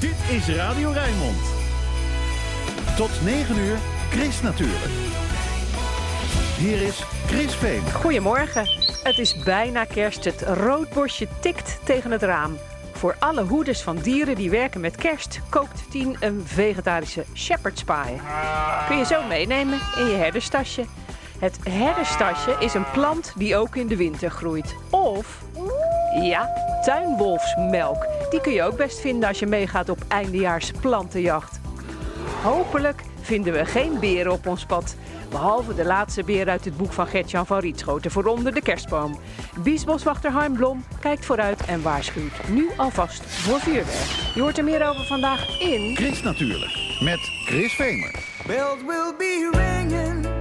Dit is Radio Rijnmond. Tot 9 uur, Chris natuurlijk. Hier is Chris Veen. Goedemorgen. Het is bijna kerst. Het roodborstje tikt tegen het raam. Voor alle hoeders van dieren die werken met kerst kookt Tien een vegetarische shepherd's pie. Kun je zo meenemen in je herderstasje. Het herderstasje is een plant die ook in de winter groeit. Of, ja, tuinwolfsmelk. Die kun je ook best vinden als je meegaat op eindejaars plantenjacht. Hopelijk vinden we geen beren op ons pad. Behalve de laatste beer uit het boek van Gertjan van Rietschoten voor onder de kerstboom. Biesboswachter Harm Blom kijkt vooruit en waarschuwt nu alvast voor vuurwerk. Je hoort er meer over vandaag in... Chris natuurlijk, met Chris Vemer. Bells will be ringing.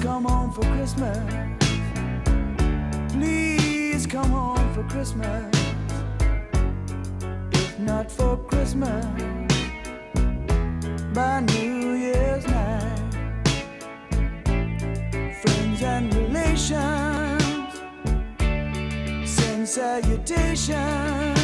Come home for Christmas. Please come home for Christmas. If not for Christmas, by New Year's night friends and relations send salutations.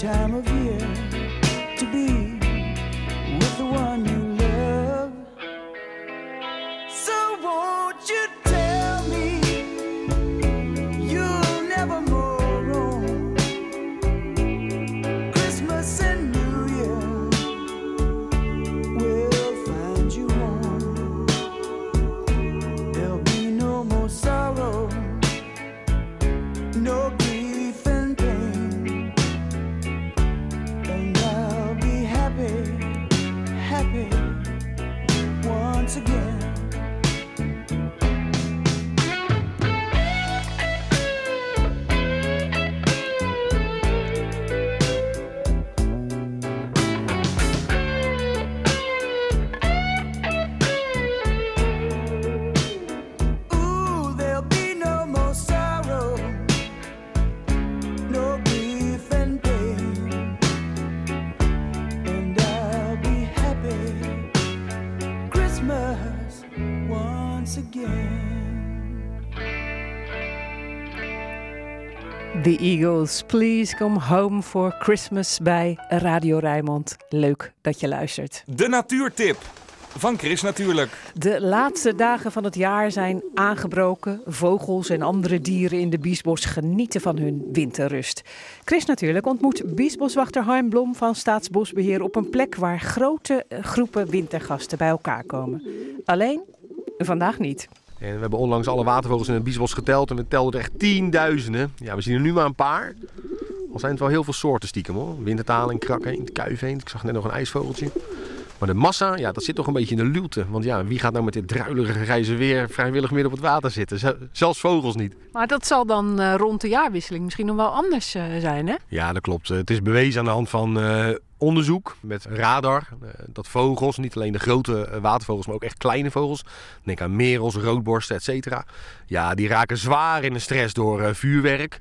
Time of year to be The Eagles, please come home for Christmas bij Radio Rijnmond. Leuk dat je luistert. De natuurtip van Chris natuurlijk. De laatste dagen van het jaar zijn aangebroken. Vogels en andere dieren in de Biesbos genieten van hun winterrust. Chris natuurlijk ontmoet Biesboswachter Harm Blom van Staatsbosbeheer op een plek waar grote groepen wintergasten bij elkaar komen. Alleen vandaag niet. En we hebben onlangs alle watervogels in het Biesbos geteld en we telden er echt tienduizenden. Ja, we zien er nu maar een paar. Al zijn het wel heel veel soorten stiekem hoor. Wintertaling, krakheen, kuifheen. Ik zag net nog een ijsvogeltje. Maar de massa, ja, dat zit toch een beetje in de luwte. Want ja, wie gaat nou met dit druilige grijze weer vrijwillig midden op het water zitten? Zelfs vogels niet. Maar dat zal dan eh, rond de jaarwisseling misschien nog wel anders eh, zijn, hè? Ja, dat klopt. Het is bewezen aan de hand van eh, onderzoek met radar. eh, dat vogels, niet alleen de grote eh, watervogels, maar ook echt kleine vogels. Denk aan merels, roodborsten, et cetera. Ja, die raken zwaar in de stress door eh, vuurwerk.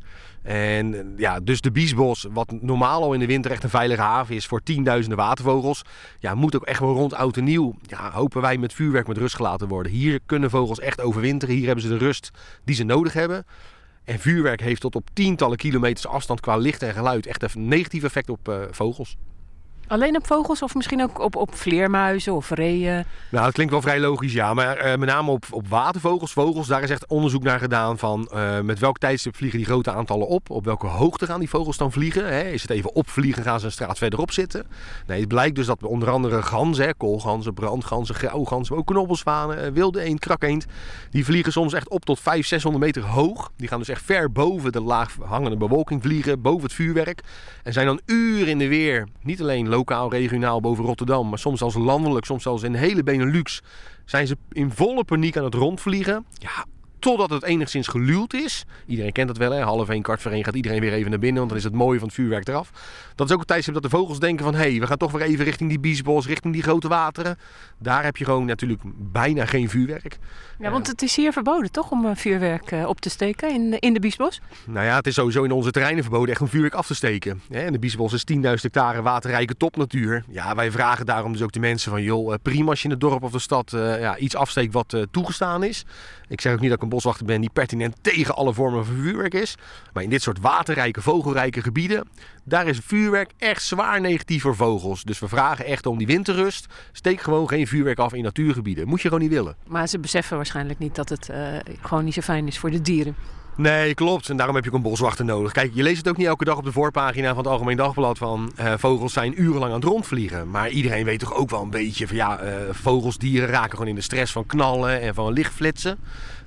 En ja, dus de Biesbos, wat normaal al in de winter echt een veilige haven is voor tienduizenden watervogels. Ja, moet ook echt wel rond oud en nieuw. Ja, hopen wij met vuurwerk met rust gelaten worden. Hier kunnen vogels echt overwinteren. Hier hebben ze de rust die ze nodig hebben. En vuurwerk heeft tot op tientallen kilometers afstand qua licht en geluid echt een negatief effect op eh, vogels. Alleen op vogels of misschien ook op, op vleermuizen of reeën? Nou, dat klinkt wel vrij logisch, ja. Maar eh, met name op, op watervogels, vogels, daar is echt onderzoek naar gedaan van eh, met welk tijdstip vliegen die grote aantallen op. Op welke hoogte gaan die vogels dan vliegen? Hè? Is het even opvliegen, gaan ze een straat verderop zitten? Nee, het blijkt dus dat onder andere ganzen, hè, koolganzen, brandganzen, grauwganzen, ook knobbelzwanen, eh, wilde eend, krakeend, die vliegen soms echt op tot 500, 600 meter hoog. Die gaan dus echt ver boven de laag hangende bewolking vliegen, boven het vuurwerk. En zijn dan uren in de weer, niet alleen lokaal, regionaal boven Rotterdam, maar soms zelfs landelijk, soms zelfs in hele Benelux, zijn ze in volle paniek aan het rondvliegen. Ja, totdat het enigszins geluwd is. Iedereen kent dat wel, hè? half één, kwart voor één gaat iedereen weer even naar binnen, want dan is het mooie van het vuurwerk eraf. Dat is ook het tijdstip dat de vogels denken van, hé, hey, we gaan toch weer even richting die biesbos, richting die grote wateren. Daar heb je gewoon natuurlijk bijna geen vuurwerk. Ja, want het is hier verboden toch om eh, vuurwerk eh, op te steken in, in de Biesbos? Nou ja, het is sowieso in onze terreinen verboden echt om vuurwerk af te steken. En de Biesbos is 10.000 hectare waterrijke topnatuur. Ja, wij vragen daarom dus ook de mensen van... joh, eh, prima als je in het dorp of de stad eh, ja, iets afsteekt wat eh, toegestaan is. Ik zeg ook niet dat ik boswachter ben die pertinent tegen alle vormen van vuurwerk is. Maar in dit soort waterrijke, vogelrijke gebieden... daar is vuurwerk echt zwaar negatief voor vogels. Dus we vragen echt om die winterrust. Steek gewoon geen vuurwerk af in natuurgebieden. Moet je gewoon niet willen. Maar ze beseffen waarschijnlijk niet dat het eh, gewoon niet zo fijn is voor de dieren. Nee, klopt. En daarom heb je ook een boswachter nodig. Kijk, je leest het ook niet elke dag op de voorpagina van het Algemeen Dagblad van eh, vogels zijn urenlang aan het rondvliegen. Maar iedereen weet toch ook wel een beetje van ja, eh, vogels, dieren raken gewoon in de stress van knallen en van lichtflitsen.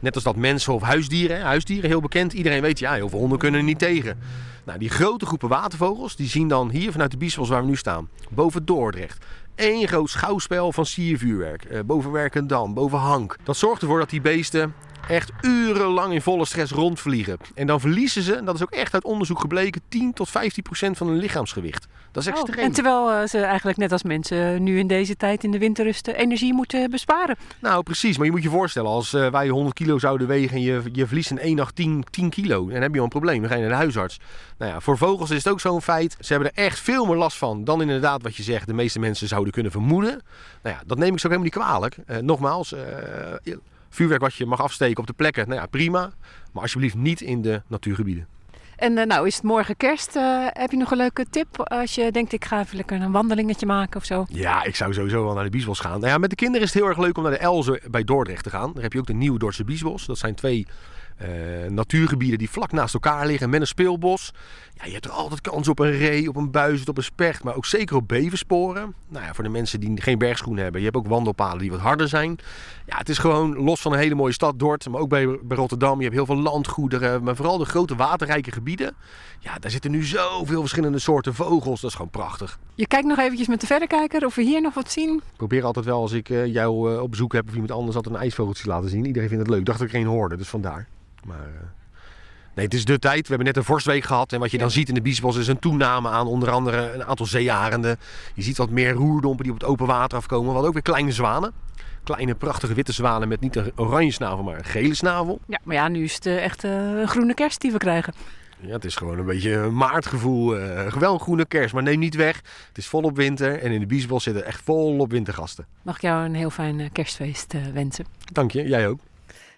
Net als dat mensen of huisdieren. Huisdieren, heel bekend. Iedereen weet, ja, heel veel honden kunnen er niet tegen. Nou, die grote groepen watervogels, die zien dan hier vanuit de Biesbos waar we nu staan, boven Dordrecht. Eén groot schouwspel van siervuurwerk. eh, boven Werkendam, boven Hank. Dat zorgt ervoor dat die beesten echt urenlang in volle stress rondvliegen. En dan verliezen ze, en dat is ook echt uit onderzoek gebleken, 10 tot 15 procent van hun lichaamsgewicht. Dat is Oh, extreem. en terwijl eh, ze eigenlijk net als mensen nu in deze tijd in de winterrust eh, energie moeten besparen. Nou, precies. Maar je moet je voorstellen, als eh, wij 100 kilo zouden wegen en je, je verliest in één nacht 10, 10 kilo, dan heb je al een probleem. Dan ga je naar de huisarts. Nou ja, voor vogels is het ook zo'n feit. Ze hebben er echt veel meer last van dan inderdaad wat je zegt, de meeste mensen zouden kunnen vermoeden. Nou ja, dat neem ik zo helemaal niet kwalijk. Eh, nogmaals, eh, vuurwerk wat je mag afsteken op de plekken, nou ja, prima. Maar alsjeblieft niet in de natuurgebieden. En eh, nou is het morgen kerst. Eh, heb je nog een leuke tip als je denkt ik ga even lekker een wandelingetje maken of zo? Ja, ik zou sowieso wel naar de Biesbos gaan. Nou ja, met de kinderen is het heel erg leuk om naar de Elze bij Dordrecht te gaan. Daar heb je ook de Nieuwe Dordtse Biesbos. Dat zijn twee eh, natuurgebieden die vlak naast elkaar liggen met een speelbos. Ja, je hebt er altijd kans op een ree, op een buizerd, op een specht, maar ook zeker op beversporen. Nou ja, voor de mensen die geen bergschoenen hebben. Je hebt ook wandelpaden die wat harder zijn. Ja, het is gewoon los van een hele mooie stad, Dort, maar ook bij, bij Rotterdam. Je hebt heel veel landgoederen, maar vooral de grote waterrijke gebieden. Ja, daar zitten nu zoveel verschillende soorten vogels. Dat is gewoon prachtig. Je kijkt nog eventjes met de verrekijker of we hier nog wat zien. Ik probeer altijd wel als ik eh, jou eh, op bezoek heb of iemand anders altijd een ijsvogeltje laten zien. Iedereen vindt het leuk. Ik dacht dat ik er geen hoorde, dus vandaar. Maar eh, nee, het is de tijd. We hebben net een vorstweek gehad. En wat je dan ziet in de Biesbos is een toename aan onder andere een aantal zeearenden. Je ziet wat meer roerdompen die op het open water afkomen. Hadden ook weer kleine zwanen. Kleine prachtige witte zwanen met niet een oranje snavel, maar een gele snavel. Ja, maar ja, nu is het eh, echt eh, een groene kerst die we krijgen. Ja, het is gewoon een beetje een maartgevoel. eh wel een groene kerst, maar neem niet weg. Het is volop winter en in de Biesbos zitten echt volop wintergasten. Mag ik jou een heel fijn kerstfeest wensen? Dank je, jij ook.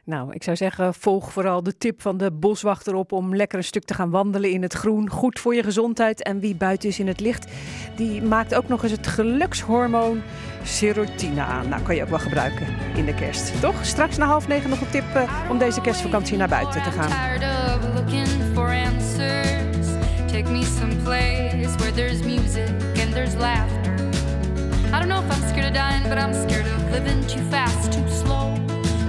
Nou, ik zou zeggen, volg vooral de tip van de boswachter op om lekker een stuk te gaan wandelen in het groen. Goed voor je gezondheid. En wie buiten is in het licht, die maakt ook nog eens het gelukshormoon serotonine aan. Nou, kan je ook wel gebruiken in de kerst. Toch? Straks na half negen nog een tip eh, om deze kerstvakantie naar buiten te gaan. Take me someplace where there's music and there's laughter. I don't know if I'm scared of dying, but I'm scared of living too fast, too slow.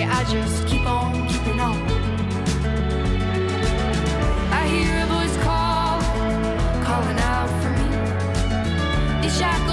Yeah, I just keep on keeping on. I hear a voice call, calling out for me. These shackles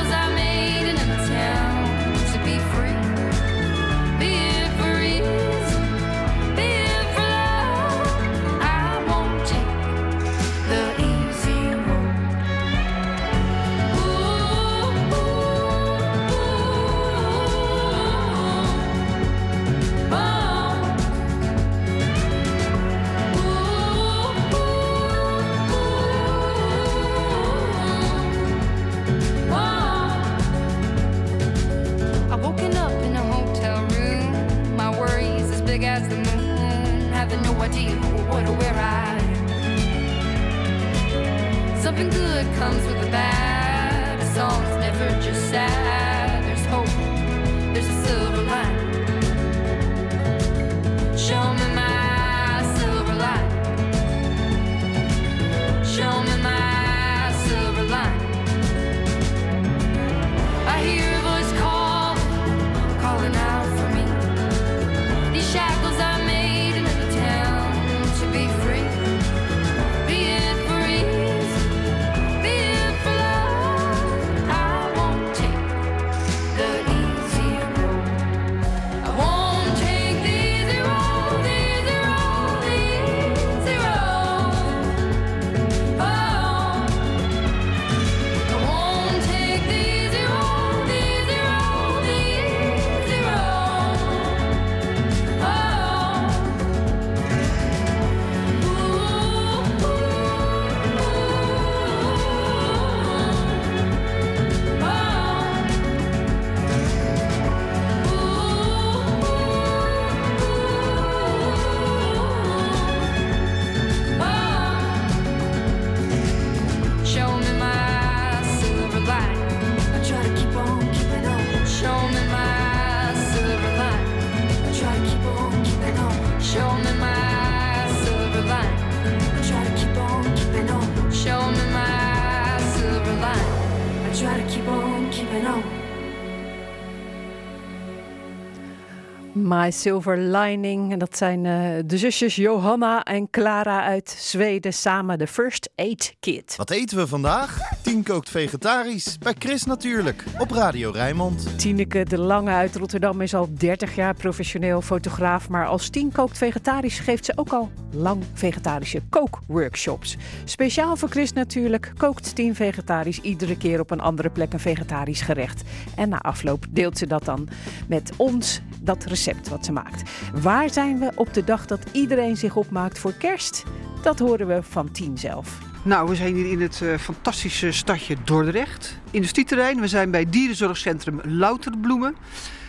My Silver Lining. En dat zijn eh, de zusjes Johanna en Clara uit Zweden. Samen de First Aid Kit. Wat eten we vandaag? Tien kookt vegetarisch. Bij Chris natuurlijk. Op Radio Rijnmond. Tineke de Lange uit Rotterdam is al 30 jaar professioneel fotograaf. Maar als Tien kookt vegetarisch geeft ze ook al lang vegetarische kookworkshops. Speciaal voor Chris natuurlijk kookt Tien vegetarisch iedere keer op een andere plek een vegetarisch gerecht. En na afloop deelt ze dat dan met ons, dat recept wat ze maakt. Waar zijn we op de dag dat iedereen zich opmaakt voor kerst? Dat horen we van Tien zelf. Nou, we zijn hier in het eh, fantastische stadje Dordrecht. Industrieterrein. We zijn bij dierenzorgcentrum Louterbloemen.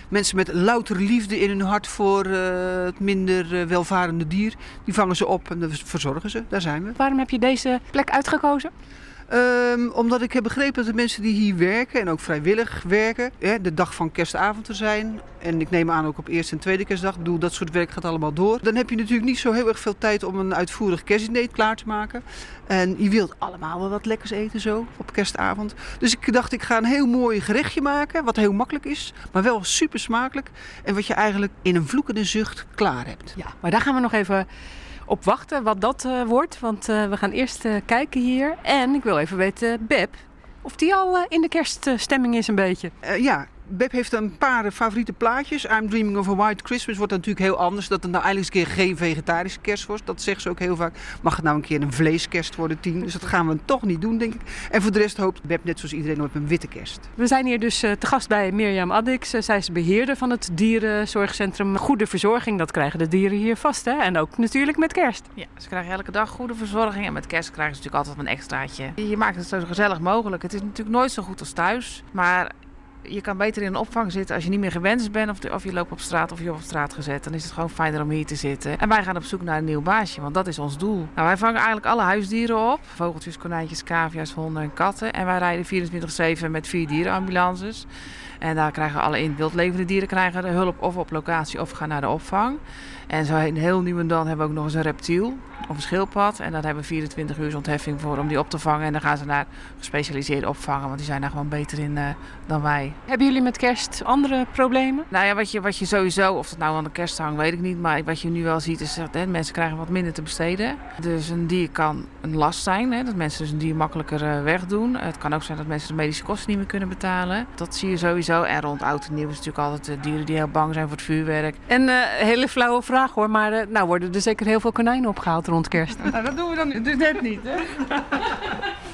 Mensen met louter liefde in hun hart voor eh, het minder eh, welvarende dier. Die vangen ze op en dan verzorgen ze. Daar zijn we. Waarom heb je deze plek uitgekozen? Ehm, omdat ik heb begrepen dat de mensen die hier werken en ook vrijwillig werken, hè, de dag van kerstavond er zijn. En ik neem aan ook op eerste en tweede kerstdag. Doe dat soort werk gaat allemaal door. Dan heb je natuurlijk niet zo heel erg veel tijd om een uitvoerig kerstdiner klaar te maken. En je wilt allemaal wel wat lekkers eten zo op kerstavond. Dus ik dacht, ik ga een heel mooi gerechtje maken. Wat heel makkelijk is, maar wel super smakelijk. En wat je eigenlijk in een vloekende zucht klaar hebt. Ja, maar daar gaan we nog even op wachten wat dat eh, wordt. Want eh, we gaan eerst eh, kijken hier. En ik wil even weten, Beb, of die al in de kerststemming is een beetje. Ja, Beb heeft een paar favoriete plaatjes. I'm Dreaming of a White Christmas wordt natuurlijk heel anders. Dat het nou eindelijk eens een keer geen vegetarische kerst wordt. Dat zegt ze ook heel vaak. Mag het nou een keer een vleeskerst worden, tien? Dus dat gaan we toch niet doen, denk ik. En voor de rest hoopt Beb net zoals iedereen op een witte kerst. We zijn hier dus eh, te gast bij Mirjam Addix. Eh, zij is beheerder van het dierenzorgcentrum. Goede verzorging, dat krijgen de dieren hier vast. Hè? En ook natuurlijk met kerst. Ja, ze krijgen elke dag goede verzorging. En met kerst krijgen ze natuurlijk altijd een extraatje. Je maakt het zo gezellig mogelijk. Het is natuurlijk nooit zo goed als thuis. Maar je kan beter in een opvang zitten als je niet meer gewenst bent. Of, of je loopt op straat of je wordt op straat gezet. Dan is het gewoon fijner om hier te zitten. En wij gaan op zoek naar een nieuw baasje. Want dat is ons doel. Nou, wij vangen eigenlijk alle huisdieren op. Vogeltjes, konijntjes, cavia's, honden en katten. En wij rijden 24-7 met vier dierenambulances. En daar krijgen alle in wildlevende dieren krijgen de hulp of op locatie of gaan naar de opvang. En zo een heel nieuw en dan hebben we ook nog eens een reptiel of een schildpad. En daar hebben we 24 uur ontheffing voor om die op te vangen. En dan gaan ze naar gespecialiseerde opvangen, want die zijn daar gewoon beter in eh, dan wij. Hebben jullie met kerst andere problemen? Nou ja, wat je, wat je sowieso, of het nou aan de kerst hangt, weet ik niet. Maar wat je nu wel ziet is dat hè, mensen krijgen wat minder te besteden. Dus een dier kan een last zijn. Hè, dat mensen dus een dier makkelijker eh, wegdoen. Het kan ook zijn dat mensen de medische kosten niet meer kunnen betalen. Dat zie je sowieso. En rond oud en nieuw is natuurlijk altijd eh, dieren die heel bang zijn voor het vuurwerk. En hele flauwe vraag hoor, maar eh, nou worden er zeker heel veel konijnen opgehaald rond kerst. Nou, dat doen we dan dus net niet, hè?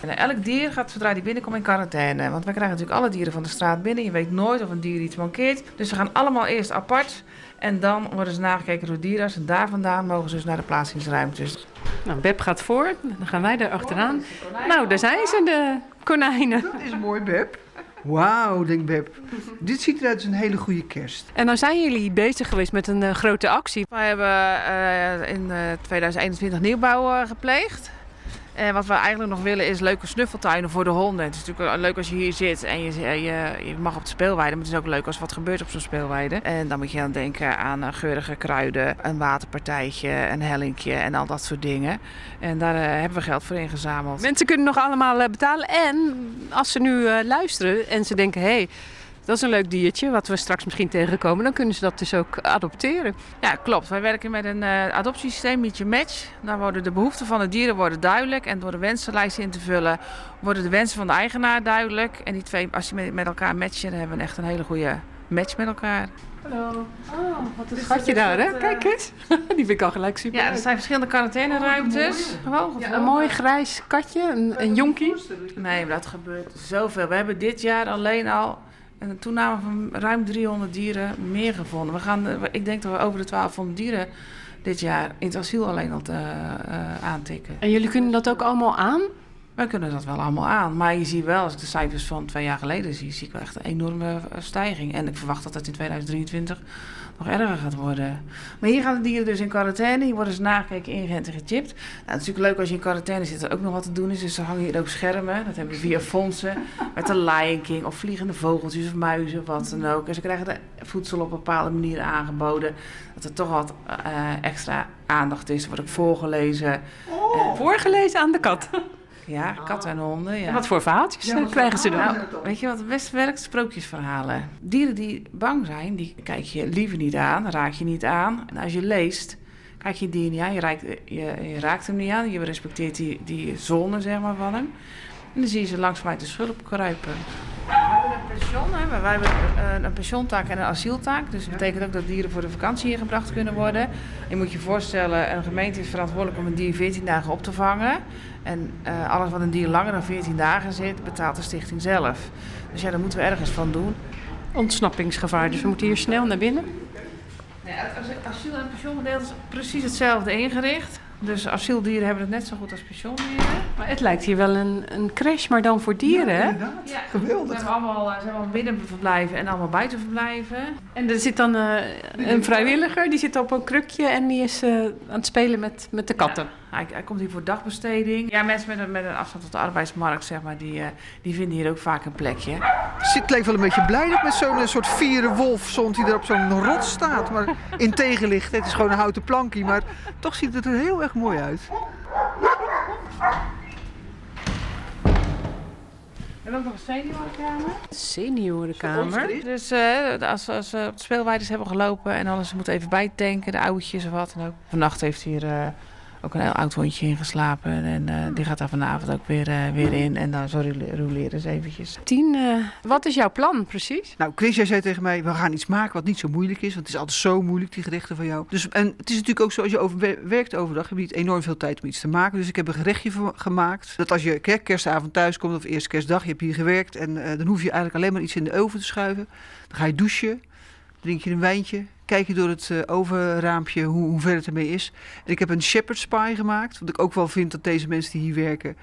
En elk dier gaat zodra die binnenkomt in quarantaine. Want wij krijgen natuurlijk alle dieren van de straat binnen. Je weet nooit of een dier iets mankeert. Dus ze gaan allemaal eerst apart. En dan worden ze nagekeken door dierarts. En daar vandaan mogen ze dus naar de plaatsingsruimtes. Nou, Beb gaat voor, dan gaan wij daar achteraan. Nou, daar zijn ze, de konijnen. Dat is mooi, Beb. Wauw, denkt Beb. Dit ziet eruit als een hele goede kerst. En nou zijn jullie bezig geweest met een eh, grote actie. Wij hebben eh, in eh, 2021 nieuwbouw eh, gepleegd. En wat we eigenlijk nog willen is leuke snuffeltuinen voor de honden. Het is natuurlijk leuk als je hier zit en je, je, je mag op de speelweide. Maar het is ook leuk als wat gebeurt op zo'n speelweide. En dan moet je dan denken aan eh, geurige kruiden, een waterpartijtje, een hellinkje en al dat soort dingen. En daar eh, hebben we geld voor ingezameld. Mensen kunnen nog allemaal eh, betalen. En als ze nu eh, luisteren en ze denken... hey, dat is een leuk diertje wat we straks misschien tegenkomen... dan kunnen ze dat dus ook adopteren. Ja, klopt. Wij werken met een eh, adoptiesysteem, Meet Your Match. Dan worden de behoeften van de dieren worden duidelijk. En door de wensenlijst in te vullen, worden de wensen van de eigenaar duidelijk. En die twee, als je met, met elkaar matchen, dan hebben we echt een hele goede match met elkaar. Hallo. Oh, wat een schatje daar, hè? Kijk eens. Die vind ik al gelijk super. Ja, er zijn verschillende quarantaineruimtes. Gewoon Ja, een mooi grijs katje, een, een jonkie. Nee, maar dat gebeurt zoveel. We hebben dit jaar alleen al een toename van ruim 300 dieren meer gevonden. We gaan, eh, ik denk dat we over de 1200 dieren dit jaar in het asiel alleen al te, eh, aantikken. En jullie kunnen dat ook allemaal aan? Wij kunnen dat wel allemaal aan. Maar je ziet wel, als ik de cijfers van twee jaar geleden zie, zie ik wel echt een enorme stijging. En ik verwacht dat dat in 2023 nog erger gaat worden. Maar hier gaan de dieren dus in quarantaine. Hier worden ze nagekeken, ingeënt en gechipt. Nou, het is natuurlijk leuk als je in quarantaine zit, er ook nog wat te doen is. Dus er hangen hier ook schermen. Dat hebben we via fondsen. Met de Lion King of vliegende vogeltjes of muizen, wat dan ook. En ze krijgen de voedsel op bepaalde manier aangeboden. Dat er toch wat eh, extra aandacht is. Er wordt ook voorgelezen. Oh, voorgelezen aan de kat. Ja, katten en honden. Ja. En wat voor verhaaltjes eh, krijgen ze dan? Nou, weet je wat het beste werkt? Sprookjesverhalen. Dieren die bang zijn, die kijk je liever niet aan, raak je niet aan. En als je leest, kijk je dier niet aan, je raakt, je, je raakt hem niet aan, je respecteert die, die zone zeg maar, van hem. En dan zie je ze langzaam uit de schulp kruipen. We hebben een pension, hè? wij hebben een, een pensioentaak en een asieltaak. Dus dat betekent ook dat dieren voor de vakantie hier gebracht kunnen worden. Je moet je voorstellen, een gemeente is verantwoordelijk om een dier 14 dagen op te vangen. En uh, alles wat een dier langer dan 14 dagen zit, betaalt de stichting zelf. Dus ja, daar moeten we ergens van doen. Ontsnappingsgevaar, dus we moeten hier snel naar binnen. Het asiel- en pensioengedeelte is precies hetzelfde ingericht. Dus asieldieren hebben het net zo goed als pensioendieren. Maar het lijkt hier wel een, een crash, maar dan voor dieren, hè? Ja, geweldig. We hebben allemaal, uh, zijn allemaal binnenverblijven en allemaal buitenverblijven. En er zit dan uh, een vrijwilliger, die zit op een krukje en die is uh, aan het spelen met, met de katten. Ja, hij, hij, komt hier voor dagbesteding. Ja, mensen met een, met een afstand tot de arbeidsmarkt, zeg maar, die, die vinden hier ook vaak een plekje. Zit leek wel een beetje blij met zo'n soort vieren wolf zond die er op zo'n rot staat. Maar in tegenlicht, het is gewoon een houten plankje, maar toch ziet het er heel erg mooi uit. We hebben ook nog een seniorenkamer. Seniorenkamer? Dus uh, als, als we op de speelweiders hebben gelopen en alles moet even bijtanken, de oudjes of wat dan ook. Vannacht heeft hier uh, ook een heel oud hondje ingeslapen en uh, die gaat daar vanavond ook weer, weer in. En dan zo roleren ze eventjes. Tien, wat is jouw plan precies? Nou, Chris, jij zei tegen mij, we gaan iets maken wat niet zo moeilijk is. Want het is altijd zo moeilijk, die gerechten van jou. Dus, en het is natuurlijk ook zo, als je over, werkt overdag, heb je niet enorm veel tijd om iets te maken. Dus ik heb een gerechtje gemaakt. Dat als je kerstavond thuis komt of eerste kerstdag, je hebt hier gewerkt. En uh, dan hoef je eigenlijk alleen maar iets in de oven te schuiven. Dan ga je douchen, drink je een wijntje, kijk je door het uh, overraampje hoe, ver het ermee is. En ik heb een shepherd's pie gemaakt. Want ik ook wel vind dat deze mensen die hier werken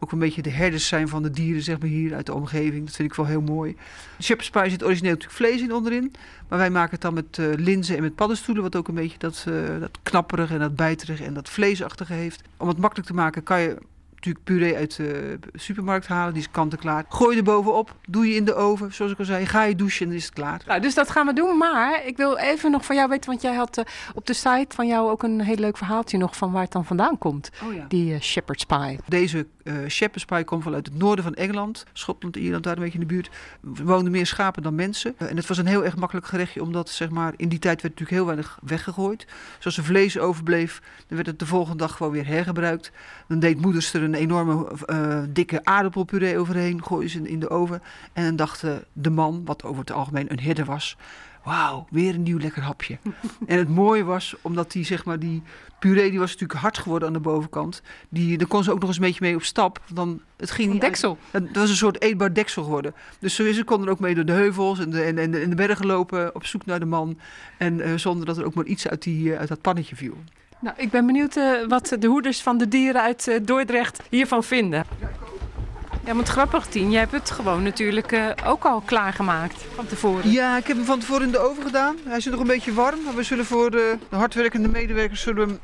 ook een beetje de herders zijn van de dieren, zeg maar, hier uit de omgeving. Dat vind ik wel heel mooi. Shepherd's pie zit origineel natuurlijk vlees in onderin. Maar wij maken het dan met uh, linzen en met paddenstoelen, wat ook een beetje dat, uh, dat knapperige en dat bijterige en dat vleesachtige heeft. Om het makkelijk te maken kan je natuurlijk puree uit de supermarkt halen. Die is kant-en-klaar. Gooi er bovenop. Doe je in de oven. Zoals ik al zei. Ga je douchen en dan is het klaar. Nou, dus dat gaan we doen. Maar ik wil even nog van jou weten. Want jij had uh, op de site van jou ook een heel leuk verhaaltje nog van waar het dan vandaan komt. Oh, ja. Die uh, shepherd's pie. Deze uh, pie komt vanuit het noorden van Engeland. Schotland, Ierland, daar een beetje in de buurt. Er woonden meer schapen dan mensen. en het was een heel erg makkelijk gerechtje. Omdat zeg maar, in die tijd werd natuurlijk heel weinig weggegooid. Dus als er vlees overbleef. Dan werd het de volgende dag gewoon weer hergebruikt. Dan deed moeders er een enorme uh, dikke aardappelpuree overheen, gooien ze in de oven. En dan dacht uh, de man, wat over het algemeen een herder was, wauw, weer een nieuw lekker hapje. en het mooie was, omdat die, zeg maar, die puree die was natuurlijk hard geworden aan de bovenkant. Die, daar kon ze ook nog eens een beetje mee op stap. Dan, het ging een deksel. Uit, het was een soort eetbaar deksel geworden. Dus ze konden ook mee door de heuvels en de, en, en de, en de bergen lopen op zoek naar de man. En uh, zonder dat er ook maar iets uit, die, uit dat pannetje viel. Nou, ik ben benieuwd uh, wat de hoeders van de dieren uit Dordrecht hiervan vinden. Ja, want grappig, Tien, jij hebt het gewoon natuurlijk eh, ook al klaargemaakt van tevoren. Ja, ik heb hem van tevoren in de oven gedaan. Hij zit nog een beetje warm, maar we zullen voor de, de hardwerkende medewerkers zullen we hem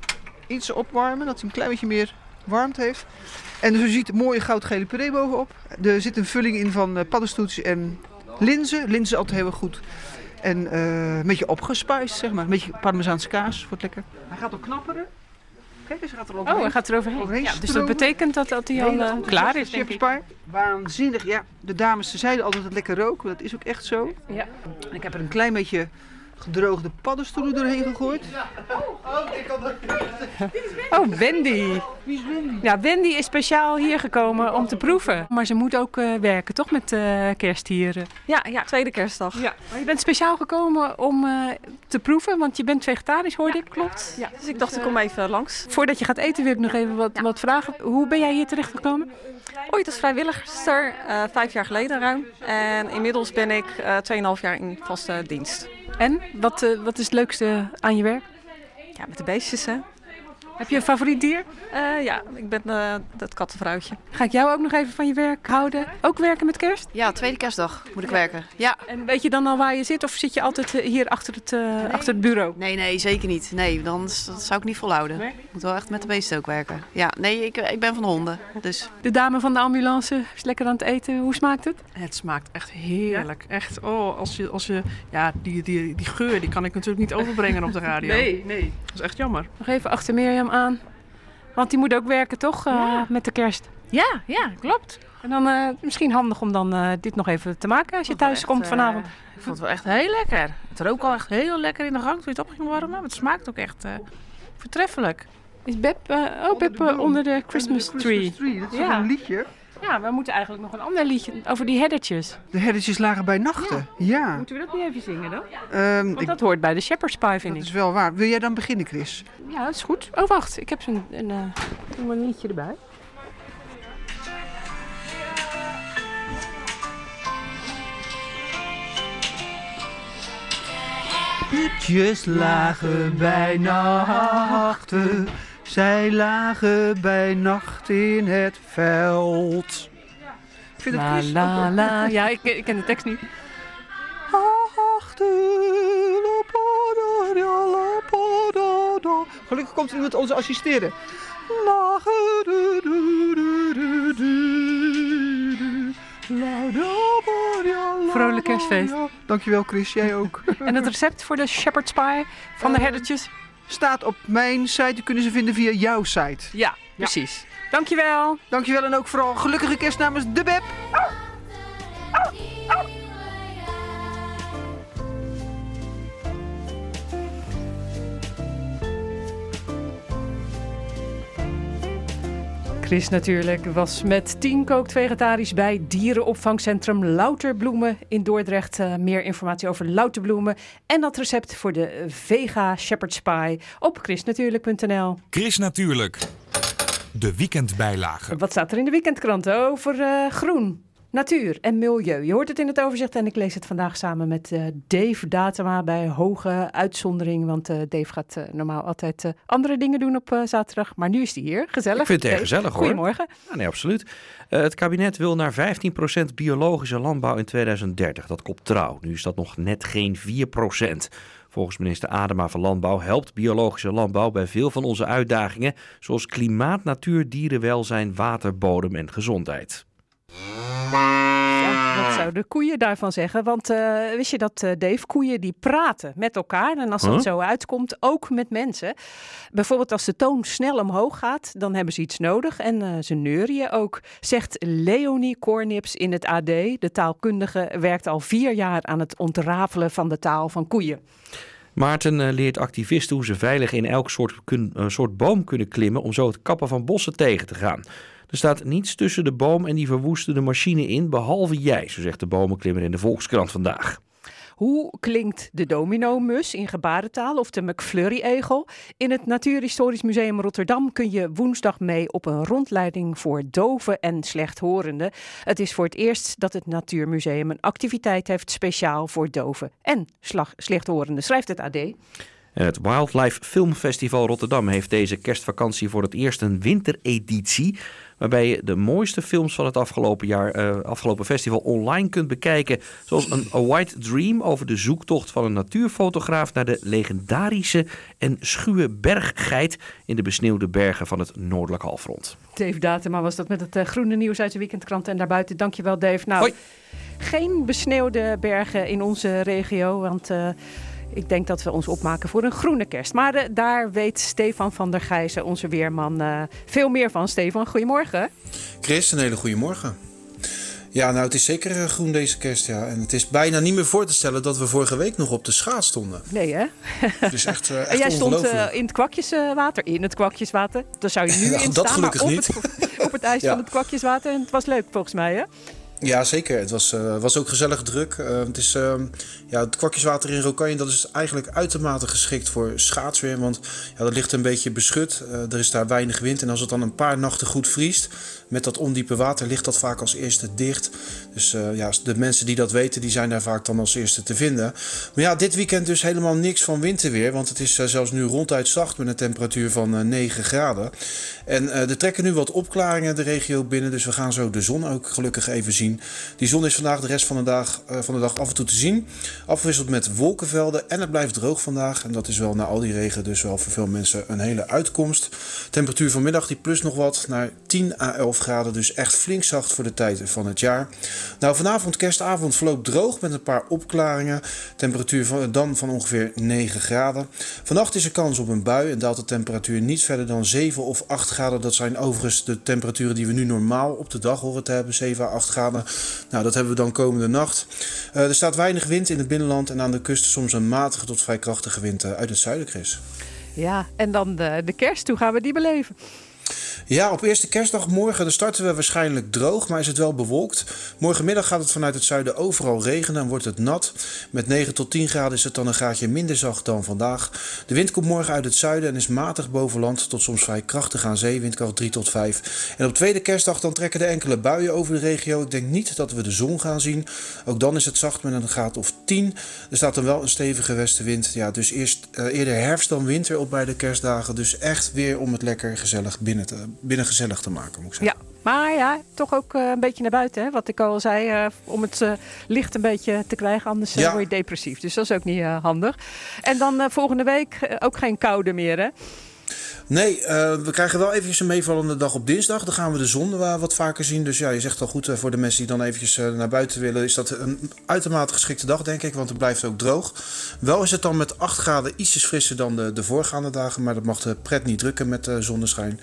iets opwarmen, dat hij een klein beetje meer warmte heeft. En dus je ziet een mooie goudgele puree bovenop. Er zit een vulling in van eh, paddenstoeltjes en linzen. Linzen is altijd heel erg goed. En eh, een beetje opgespuist, zeg maar. Een beetje parmezaanse kaas, wordt lekker. Hij gaat ook knapperen. Kijk hij gaat er Oh, hij gaat er overheen. Overheen Ja, dus dat betekent dat, dat hij al eh, klaar is, denk ik. Waanzinnig. Ja, de dames ze zeiden altijd dat het lekker rook. Dat is ook echt zo. Ja. En ik heb er een klein beetje gedroogde paddenstoelen doorheen gegooid. Oh, Wendy. Ja, Wendy is speciaal hier gekomen om te proeven. Maar ze moet ook eh, werken, toch, met eh, kerstdieren? Ja, ja, tweede kerstdag. Ja. Maar je bent speciaal gekomen om eh, te proeven, want je bent vegetarisch, hoorde ik. Klopt. Ja, dus ik dacht, ik kom even langs. Voordat je gaat eten wil ik nog even wat, wat vragen. Hoe ben jij hier terecht gekomen? Ooit als vrijwilligster, eh, vijf jaar geleden ruim. En inmiddels ben ik eh 2,5 jaar in vaste dienst. En? Wat, eh, wat is het leukste aan je werk? Ja, met de beestjes, hè. Heb je een favoriet dier? Eh, ja, ik ben eh dat kattenvrouwtje. Ga ik jou ook nog even van je werk houden? Ook werken met kerst? Ja, tweede kerstdag moet ik werken. Ja. En weet je dan al waar je zit of zit je altijd eh, hier achter het, achter het bureau? Nee, nee, zeker niet. Nee, dan dat zou ik niet volhouden. Ik moet wel echt met de beesten ook werken. Ja, nee, ik, ik ben van de honden. Dus De dame van de ambulance is lekker aan het eten. Hoe smaakt het? Het smaakt echt heerlijk. Echt, oh, als je, als je, ja, die, die, die geur die kan ik natuurlijk niet overbrengen op de radio. Nee, nee. Dat is echt jammer. Nog even achter Mirjam aan. Want die moet ook werken, toch? eh, met de kerst. Ja, ja, klopt. En dan eh, misschien handig om dan eh, dit nog even te maken als je thuis komt vanavond. Ik vond het wel echt heel lekker. Het rookt al echt heel lekker in de gang toen je het op ging warmen. Maar het smaakt ook echt eh, voortreffelijk. Is Beb, oh, Beb eh, onder de Christmas tree. Dat is Ja. een liedje. Ja, we moeten eigenlijk nog een ander liedje over die herdertjes. De herdertjes lagen bij nachten. Ja. Moeten we dat niet even zingen dan? Ehm, Want ik- dat hoort bij de Shepherd's Pie, vind dat ik. is wel waar. Wil jij dan beginnen, Chris? Ja, dat is goed. Oh, wacht. Ik heb zo'n een, eh, doe maar een liedje erbij. Herdertjes lagen bij nachten. Zij lagen bij nacht in het veld. Ik vind het La Chris la la. Ja, ik, ik ken de tekst niet. Gelukkig komt iemand ons assisteren. Vrolijk kerstfeest. Dankjewel Chris, jij ook. En het recept voor de shepherd's pie van de herdertjes? Staat op mijn site, die kunnen ze vinden via jouw site. Ja, precies. Dankjewel. Dankjewel en ook vooral gelukkige kerst namens de Beb. Chris natuurlijk was met 10 kookt vegetarisch bij dierenopvangcentrum Louterbloemen in Dordrecht. Eh, meer informatie over Louterbloemen en dat recept voor de Vega Shepherd's Pie op chrisnatuurlijk.nl. Chris Natuurlijk. De weekendbijlage. Wat staat er in de weekendkrant over eh, groen, natuur en milieu? Je hoort het in het overzicht en ik lees het vandaag samen met eh, Dave Datema bij hoge uitzondering. Want eh, Dave gaat eh, normaal altijd andere dingen doen op zaterdag. Maar nu is hij hier. Gezellig. Ik vind het erg gezellig hoor. Goedemorgen. Ja, nee, absoluut. Het kabinet wil naar 15% biologische landbouw in 2030. Dat kopt trouw. Nu is dat nog net geen 4%. Volgens minister Adema van Landbouw helpt biologische landbouw bij veel van onze uitdagingen, zoals klimaat, natuur, dierenwelzijn, water, bodem en gezondheid. Ja, wat zouden de koeien daarvan zeggen? Want eh, wist je dat, eh, Dave, koeien die praten met elkaar. En als dat Huh? zo uitkomt, ook met mensen. Bijvoorbeeld als de toon snel omhoog gaat, dan hebben ze iets nodig. En eh, ze neurien ook, zegt Leonie Kornips in het AD. De taalkundige werkt al vier jaar aan het ontrafelen van de taal van koeien. Maarten leert activisten hoe ze veilig in elk soort, kun- soort boom kunnen klimmen om zo het kappen van bossen tegen te gaan. Er staat niets tussen de boom en die verwoestende machine in, behalve jij, zo zegt de bomenklimmer in de Volkskrant vandaag. Hoe klinkt de domino-mus in gebarentaal of de McFlurry-egel? In het Natuurhistorisch Museum Rotterdam kun je woensdag mee op een rondleiding voor doven en slechthorenden. Het is voor het eerst dat het Natuurmuseum een activiteit heeft speciaal voor doven en slechthorenden, schrijft het AD. En het Wildlife Film Festival Rotterdam heeft deze kerstvakantie voor het eerst een wintereditie. Waarbij je de mooiste films van het afgelopen, jaar, eh, afgelopen festival online kunt bekijken. Zoals een A White Dream over de zoektocht van een natuurfotograaf naar de legendarische en schuwe berggeit in de besneeuwde bergen van het noordelijk halfrond. Dave Datema was dat met het eh, groene nieuws uit de weekendkrant en daarbuiten. Dankjewel Dave. Nou, geen besneeuwde bergen in onze regio, want eh, ik denk dat we ons opmaken voor een groene kerst. Maar eh, daar weet Stefan van der Gijzen, onze weerman, eh, veel meer van. Stefan, goedemorgen. Chris, een hele goede morgen. Ja, nou het is zeker eh, groen deze kerst, ja. En het is bijna niet meer voor te stellen dat we vorige week nog op de schaats stonden. Nee hè? Het is echt, echt en jij stond in het kwakjeswater, in het kwakjeswater. Daar zou je nu in dat staan, maar op niet. het, op het ijs Ja. van het kwakjeswater. En het was leuk volgens mij hè? Ja, zeker. Het was, eh, was ook gezellig druk. Eh, het, is, eh, ja, het kwakjeswater in Rokanje dat is eigenlijk uitermate geschikt voor schaatsweer. Want ja, dat ligt een beetje beschut. Eh, er is daar weinig wind. En als het dan een paar nachten goed vriest, met dat ondiepe water, ligt dat vaak als eerste dicht. Dus ja, de mensen die dat weten, die zijn daar vaak dan als eerste te vinden. Maar ja, dit weekend dus helemaal niks van winterweer. Want het is zelfs nu ronduit zacht met een temperatuur van eh, 9 graden. En er trekken nu wat opklaringen de regio binnen. Dus we gaan zo de zon ook gelukkig even zien. Die zon is vandaag de rest van de, dag, eh, van de dag af en toe te zien. Afgewisseld met wolkenvelden. En het blijft droog vandaag. En dat is wel na al die regen dus wel voor veel mensen een hele uitkomst. Temperatuur vanmiddag die plus nog wat naar 10 à 11 graden. Dus echt flink zacht voor de tijd van het jaar. Nou, vanavond kerstavond verloopt droog met een paar opklaringen. Temperatuur dan van ongeveer 9 graden. Vannacht is er kans op een bui en daalt de temperatuur niet verder dan 7 of 8 graden. Dat zijn overigens de temperaturen die we nu normaal op de dag horen te hebben, 7 à 8 graden. Nou, dat hebben we dan komende nacht. Eh, er staat weinig wind in het binnenland en aan de kust soms een matige tot vrij krachtige wind eh, uit het zuiden. Ja, en dan de, de kerst. Hoe gaan we die beleven? Ja, op eerste kerstdag morgen dan starten we waarschijnlijk droog, maar is het wel bewolkt. Morgenmiddag gaat het vanuit het zuiden overal regenen en wordt het nat. Met 9 tot 10 graden is het dan een graadje minder zacht dan vandaag. De wind komt morgen uit het zuiden en is matig boven land tot soms vrij krachtig aan zee, windkracht 3 tot 5. En op tweede kerstdag dan trekken er enkele buien over de regio. Ik denk niet dat we de zon gaan zien. Ook dan is het zacht met een graad of 10. Er staat dan wel een stevige westenwind. Ja, dus eerst eh, eerder herfst dan winter op beide kerstdagen. Dus echt weer om het lekker gezellig binnen, te, binnen gezellig te maken, moet ik zeggen. Ja, maar ja, toch ook eh, een beetje naar buiten. Hè? Wat ik al zei, eh, om het eh, licht een beetje te krijgen. Anders eh, Ja. word je depressief. Dus dat is ook niet eh, handig. En dan eh, volgende week eh, ook geen koude meer, hè? Nee, eh, we krijgen wel eventjes een meevallende dag op dinsdag. Dan gaan we de zon wat vaker zien. Dus ja, je zegt al goed, eh, voor de mensen die dan eventjes eh, naar buiten willen... is dat een uitermate geschikte dag, denk ik. Want het blijft ook droog. Wel is het dan met 8 graden ietsjes frisser dan de, de voorgaande dagen. Maar dat mag de pret niet drukken met zonneschijn.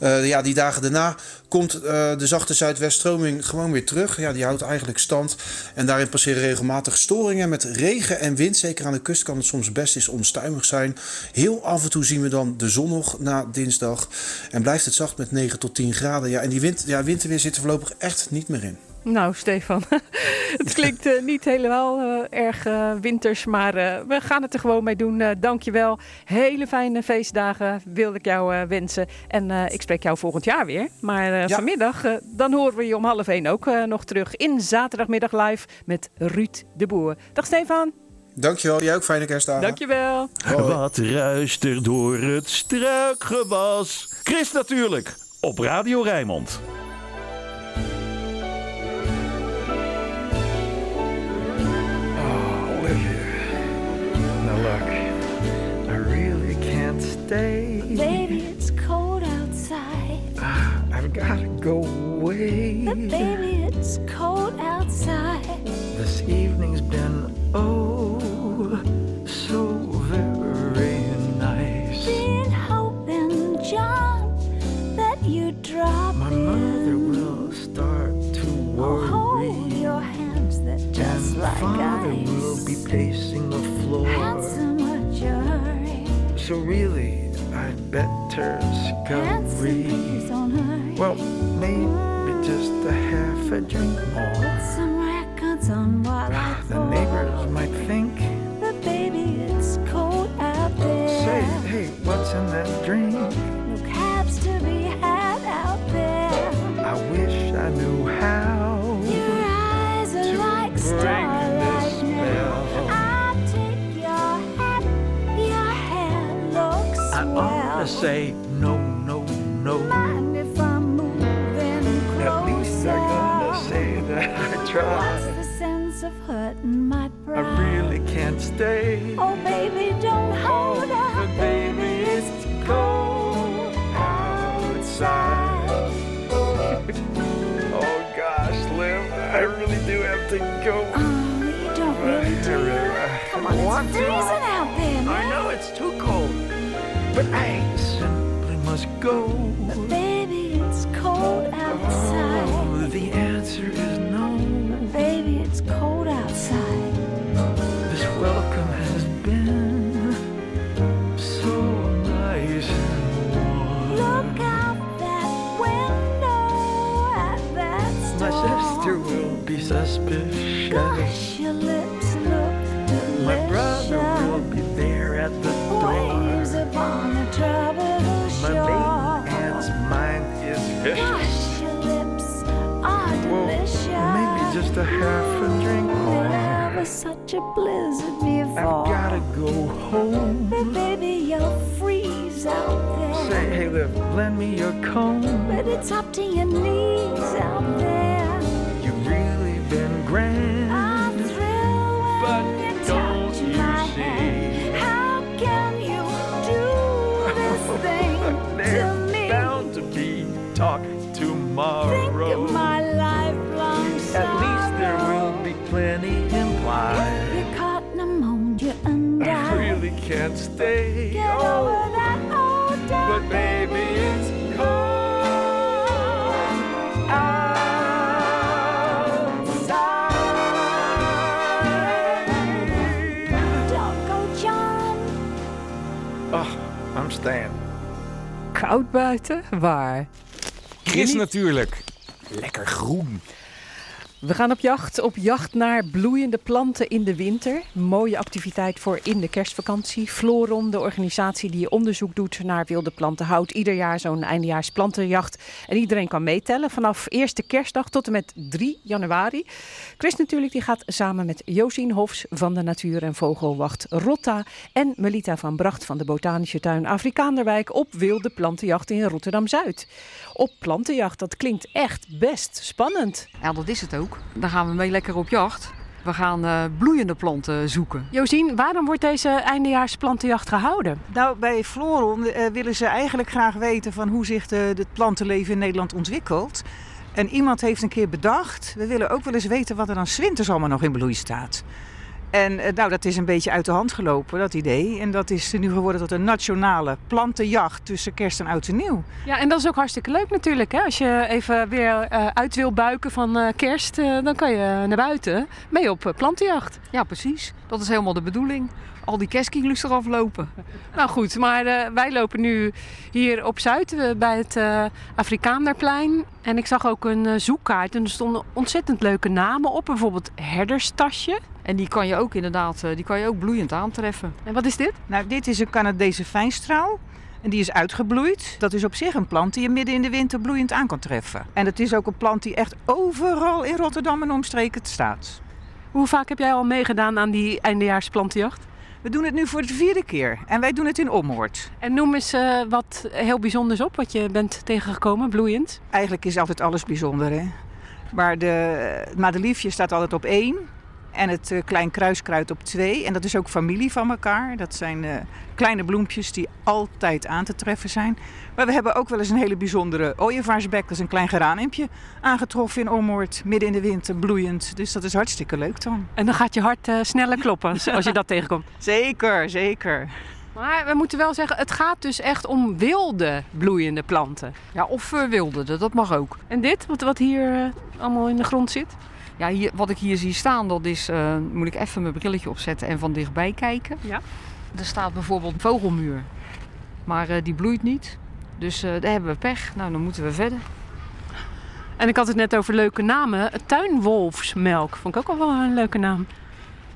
Ja, die dagen daarna komt eh, de zachte zuidweststroming gewoon weer terug. Ja, die houdt eigenlijk stand. En daarin passeren regelmatig storingen met regen en wind. Zeker aan de kust kan het soms best eens onstuimig zijn. Heel af en toe zien we dan de zon nog na dinsdag. En blijft het zacht met 9 tot 10 graden. Ja, en die wind, ja, winterweer zit er voorlopig echt niet meer in. Nou, Stefan, het klinkt eh, niet helemaal eh, erg eh, winters, maar eh, we gaan het er gewoon mee doen. Eh dankjewel. Hele fijne feestdagen wil ik jou eh, wensen. En eh, ik spreek jou volgend jaar weer. Maar eh, vanmiddag, eh, dan horen we je om half één ook eh, nog terug in zaterdagmiddag live met Ruud de Boer. Dag Stefan. Dankjewel, jij ook fijne kerstdagen. Dankjewel. Wat ruist er door het struikgewas? Chris natuurlijk, op Radio Rijnmond. Look, I really can't stay. Baby, it's cold outside. I've gotta go away. But baby, it's cold outside. This evening's been oh so very nice. Been hoping, John, that you'd drop My in. mother will start to worry. Oh, Hold your hands that just and like father ice. will be pacing the So really, I'd better scurry. Well, maybe just a half a drink more. Say no, no, no. Mind if I'm moving closer? At least they're gonna say that I What's tried. the sense of hurting my I really can't stay. Oh, baby, don't oh, hold out. But baby, it's cold outside. oh gosh, Liv, I really do have to go. Oh, you don't really I do. really- Come on, it's freezing out there, I know it's too cold, but I simply must go. But baby, it's cold outside. Oh, the answer is no. Baby, it's cold outside. This welcome has been so nice and warm. Look out that window at that My sister will be suspicious. Home. But baby, you'll freeze out there. Say, hey, Liv, lend me your comb. But it's up to your knees out there. You've really been grand. Stay. get Oh, over that old damn but baby, it's cold outside. Don't go, John. Oh, I'm staying. Koud buiten? Waar? Chris natuurlijk. Lekker groen. We gaan op jacht. Op jacht naar bloeiende planten in de winter. Mooie activiteit voor in de kerstvakantie. Floron, de organisatie die onderzoek doet naar wilde planten, houdt ieder jaar zo'n eindejaars plantenjacht. En iedereen kan meetellen vanaf eerste kerstdag tot en met 3 januari. Chris natuurlijk die gaat samen met Josien Hofs van de Natuur- en Vogelwacht Rotta en Melita van Bracht van de Botanische Tuin Afrikaanderwijk op wilde plantenjacht in Rotterdam-Zuid. Op plantenjacht, dat klinkt echt best spannend. Ja, dat is het ook. Dan gaan we mee lekker op jacht. We gaan eh, bloeiende planten zoeken. Josien, waarom wordt deze eindejaarsplantenjacht gehouden? Nou, bij Floron eh, willen ze eigenlijk graag weten van hoe zich de, het plantenleven in Nederland ontwikkelt. En iemand heeft een keer bedacht, we willen ook wel eens weten wat er dan 's winters allemaal nog in bloei staat. En eh, nou, dat is een beetje uit de hand gelopen, dat idee. En dat is nu geworden tot een nationale plantenjacht tussen kerst en oud en nieuw. Ja, en dat is ook hartstikke leuk natuurlijk. Hè? Als je even weer eh, uit wil buiken van eh, kerst, eh, dan kan je naar buiten mee op plantenjacht. Ja, precies. Dat is helemaal de bedoeling. Al die kerstkielus eraf lopen. Nou goed, maar eh, wij lopen nu hier op Zuid eh, bij het eh Afrikaanderplein. En ik zag ook een eh, zoekkaart en er stonden ontzettend leuke namen op. Bijvoorbeeld herderstasje. En die kan je ook inderdaad, eh, die kan je ook bloeiend aantreffen. En wat is dit? Nou, dit is een Canadese fijnstraal. En die is uitgebloeid. Dat is op zich een plant die je midden in de winter bloeiend aan kan treffen. En het is ook een plant die echt overal in Rotterdam en omstreken staat. Hoe vaak heb jij al meegedaan aan die eindejaarsplantenjacht? We doen het nu voor de vierde keer. En wij doen het in Ommoord. En noem eens eh, wat heel bijzonders op wat je bent tegengekomen, bloeiend. Eigenlijk is altijd alles bijzonder, hè. Maar de het madeliefje staat altijd op één. En het eh, klein kruiskruid op twee. En dat is ook familie van elkaar. Dat zijn eh, kleine bloempjes die altijd aan te treffen zijn. Maar we hebben ook wel eens een hele bijzondere ooievaarsbek. Dat is een klein geraniumpje aangetroffen in Ommoord. Midden in de winter, bloeiend. Dus dat is hartstikke leuk dan. En dan gaat je hart eh, sneller kloppen als, als je dat tegenkomt. Zeker, zeker. Maar we moeten wel zeggen, het gaat dus echt om wilde bloeiende planten. Ja, of verwilderde, dat mag ook. En dit, wat, wat hier allemaal in de grond zit? Ja, hier, wat ik hier zie staan, dat is, eh, moet ik even mijn brilletje opzetten en van dichtbij kijken. Ja. Er staat bijvoorbeeld vogelmuur, maar eh, die bloeit niet. Dus eh, daar hebben we pech. Nou, dan moeten we verder. En ik had het net over leuke namen. Tuinwolfsmelk vond ik ook al wel een leuke naam.